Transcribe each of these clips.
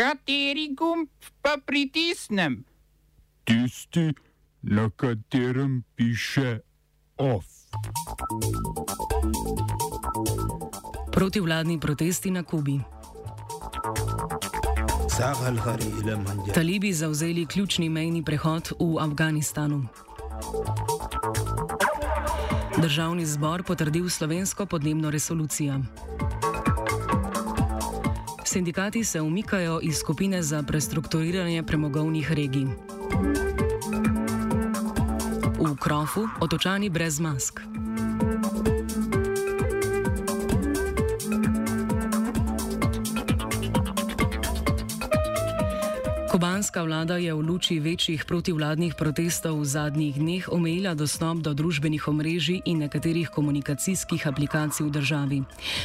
Kateri gumb pa pritisnem? Tisti, na katerem piše OF. Protivladni protesti na Kubi. Talibi zauzeli ključni mejni prehod v Afganistanu. Državni zbor potrdil slovensko podnebno resolucijo. Sindikati se umikajo iz skupine za prestrukturiranje premogovnih regij. V krofu otočani brez mask. Kubanska vlada je v luči večjih protivladnih protestov v zadnjih dneh omejila dostop do družbenih omrežij in nekaterih komunikacijskih aplikacij v državi.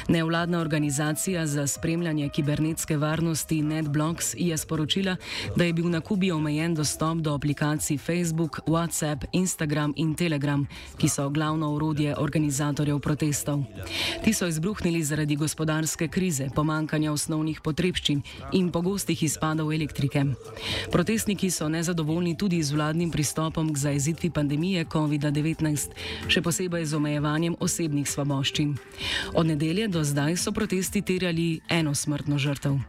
Nevladna organizacija za spremljanje kibernetske varnosti NetBlocks je sporočila, da je bil na Kubi omejen dostop do aplikacij Facebook, WhatsApp, Instagram in Telegram, ki so glavno urodje organizatorjev protestov. Ti so izbruhnili zaradi gospodarske krize, pomankanja osnovnih potrebščin in pogostih izpadov elektrike. Protestniki so nezadovoljni tudi z vladnim pristopom k zaezitvi pandemije COVID-19, še posebej z omejevanjem osebnih svoboščin. Od nedelje do zdaj so protesti terjali eno smrtno žrtev.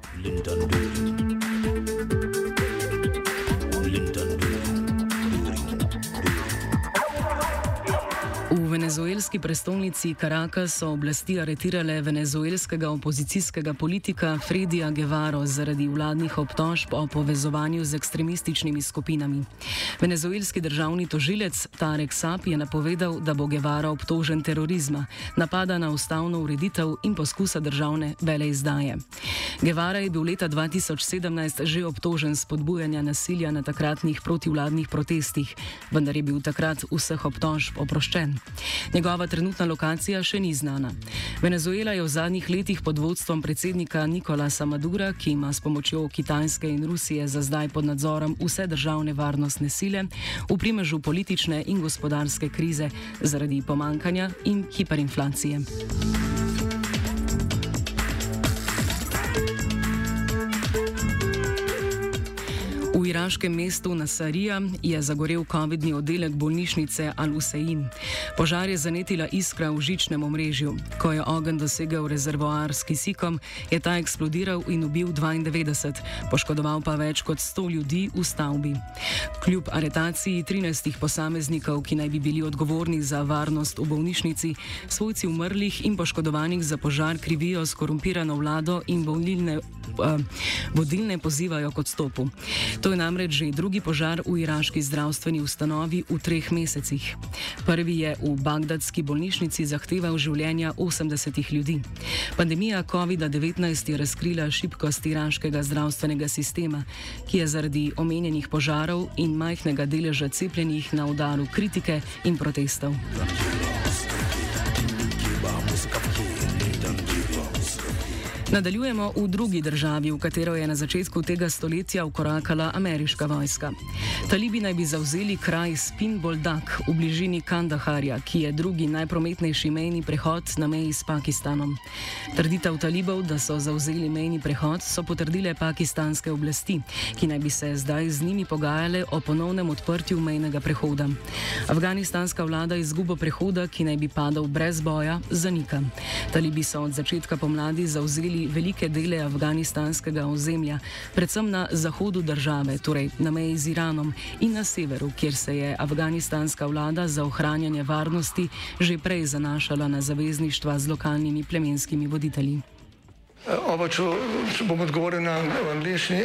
Linton. venezuelski prestolnici Caracas so oblasti aretirale venezuelskega opozicijskega politika Fredija Guevaro zaradi vladnih obtožb o povezovanju z ekstremističnimi skupinami. Venezuelski državni tožilec Tarek Sap je napovedal, da bo Guevaro obtožen terorizma, napada na ustavno ureditev in poskusa državne veleizdaje. Guevara je bil leta 2017 že obtožen spodbujanja nasilja na takratnih protivladnih protestih, vendar je bil takrat vseh obtožb oproščen. Njegova trenutna lokacija še ni znana. Venezuela je v zadnjih letih pod vodstvom predsednika Nikolasa Madura, ki ima s pomočjo Kitajske in Rusije za zdaj pod nadzorom vse državne varnostne sile, v primežu politične in gospodarske krize zaradi pomankanja in hiperinflacije. Iraškem mestu Nasarija je zagorel COVID-ni oddelek bolnišnice Al-Usain. Požar je zanetila iskra v žičnem omrežju. Ko je ogenj dosegel rezervoar s kisikom, je ta eksplodiral in ubil 92, poškodoval pa več kot 100 ljudi v stavbi. Kljub aretaciji 13 posameznikov, ki naj bi bili odgovorni za varnost v bolnišnici, svojci umrlih in poškodovanih za požar krivijo skorumpirano vlado in bolnilne, uh, vodilne pozivajo k odstopu. To je namreč že drugi požar v iraški zdravstveni ustanovi v treh mesecih. Prvi je v bagdadski bolnišnici zahteval življenja 80 ljudi. Pandemija COVID-19 je razkrila šibkost iraškega zdravstvenega sistema, ki je zaradi omenjenih požarov in majhnega deleža cepljenih na udaru kritike in protestov. Nadaljujemo v drugi državi, v katero je na začetku tega stoletja ukorakala ameriška vojska. Talibi naj bi zavzeli kraj Spin Boldak v bližini Kandaharja, ki je drugi najprometnejši mejni prehod na meji s Pakistanom. Trditev talibov, da so zavzeli mejni prehod, so potrdile pakistanske oblasti, ki naj bi se zdaj z njimi pogajale o ponovnem odprtju mejnega prehoda. Afganistanska vlada izgubo prehoda, ki naj bi padal brez boja, zanika. Talibi so od začetka pomladi zavzeli zauzeli velike dele afganistanskega ozemlja, predvsem na zahodu države, torej na meji z Iranom in na severu, kjer se je afganistanska vlada za ohranjanje varnosti že prej zanašala na zavezništva z lokalnimi plemenskimi voditelji. Oba, če, če bom odgovoril na angliški.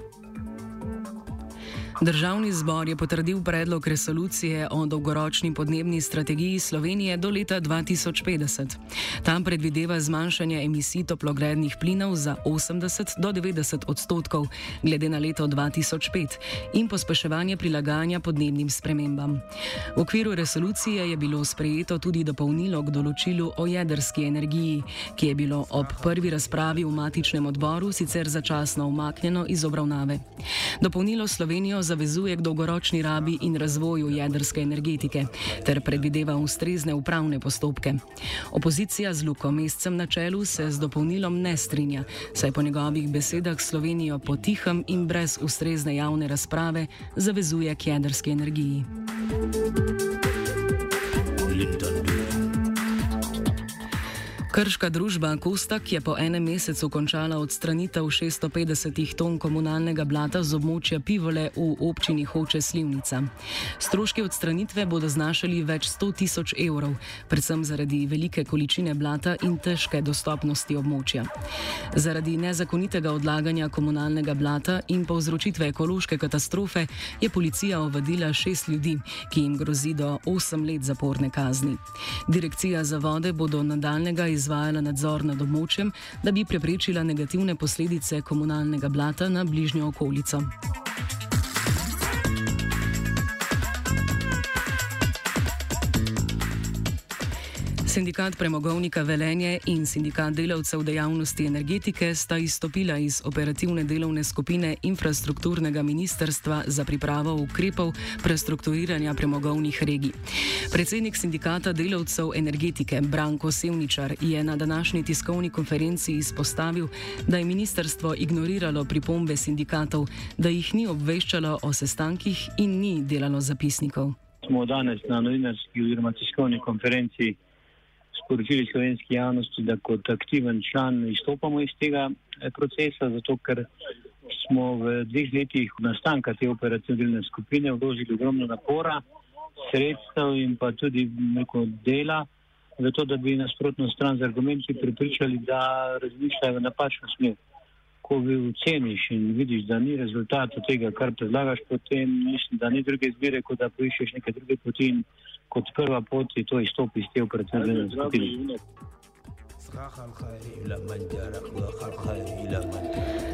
Državni zbor je potrdil predlog resolucije o dolgoročni podnebni strategiji Slovenije do leta 2050. Tam predvideva zmanjšanje emisij toplogrednih plinov za 80 do 90 odstotkov glede na leto 2005 in pospeševanje prilagajanja podnebnim spremembam. V okviru resolucije je bilo sprejeto tudi dopolnilo k določilu o jedrski energiji, ki je bilo ob prvi razpravi v matičnem odboru sicer začasno umaknjeno iz obravnave. Dopolnilo Slovenijo zavezuje k dolgoročni rabi in razvoju jedrske energetike ter predvideva ustrezne upravne postopke. Opozicija z Luko Mescem na čelu se z dopolnilom ne strinja, saj po njegovih besedah Slovenijo potihem in brez ustrezne javne razprave zavezuje k jedrski energiji. Lindon. Krška družba Kostak je po enem mesecu končala odstranitev 650 ton komunalnega blata z območja Pivole v občini Hoče Slivnica. Stroški odstranitve bodo znašali več 100 tisoč evrov, predvsem zaradi velike količine blata in težke dostopnosti območja. Zaradi nezakonitega odlaganja komunalnega blata in povzročitve ekološke katastrofe je policija ovadila šest ljudi, ki jim grozi do 8 let zaporne kazni. Direkcija za vode bodo nadaljnega izvajanja izvajala nadzor nad območjem, da bi preprečila negativne posledice komunalnega blata na bližnjo okolico. Sindikat premogovnika Velenje in sindikat delavcev dejavnosti energetike sta izstopila iz operativne delovne skupine infrastrukturnega ministrstva za pripravo ukrepov prestrukturiranja premogovnih regij. Predsednik sindikata delavcev energetike Branko Sevničar je na današnji tiskovni konferenci izpostavil, da je ministrstvo ignoriralo pripombe sindikatov, da jih ni obveščalo o sestankih in ni delalo zapisnikov. Smo danes na novinarski oziroma tiskovni konferenci sporočili slovenski javnosti, da kot aktiven član izstopamo iz tega eh, procesa, zato ker smo v dveh letih nastanka te operativne skupine vložili ogromno napora, sredstev in pa tudi neko dela, zato da bi nasprotno stran z argumenti pripričali, da razmišljajo v napačno smer. Ko vi oceniš in vidiš, da ni rezultata tega, kar predlagaš, potem mislim, da ni druge izbire, kot da poiščeš neke druge poti in kot prva pot je to izstop iz te operacijske skupine.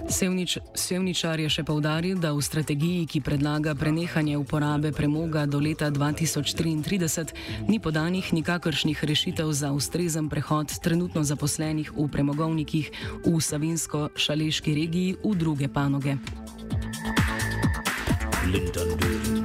Sevnič, Sevničar je še povdaril, da v strategiji, ki predlaga prenehanje uporabe premoga do leta 2033, ni podanih nikakršnih rešitev za ustrezen prehod trenutno zaposlenih v premogovnikih v Savinsko-Šaleški regiji v druge panoge. Lindon.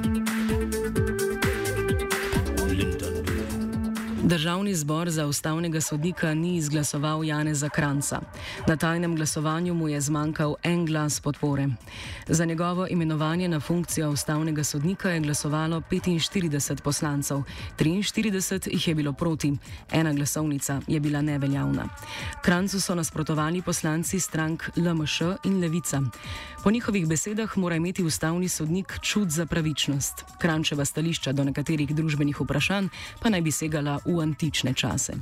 Državni zbor za ustavnega sodnika ni izglasoval Janeza Kranca. Na tajnem glasovanju mu je zmanjkal en glas podpore. Za njegovo imenovanje na funkcijo ustavnega sodnika je glasovalo 45 poslancev, 43 jih je bilo proti, ena glasovnica je bila neveljavna. Krancu so nasprotovali poslanci strank LMŠ in Levica. Po njihovih besedah mora imeti ustavni sodnik čut za pravičnost. Krančeva stališča do nekaterih družbenih vprašanj pa naj bi segala v antične čase.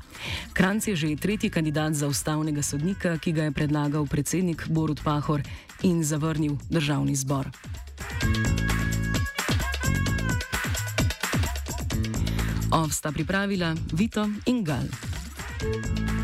Kranc je že tretji kandidat za ustavnega sodnika, ki ga je predlagal predsednik Borut Pahor in zavrnil državni zbor. Ovsta pripravila Vito in Gal. thank you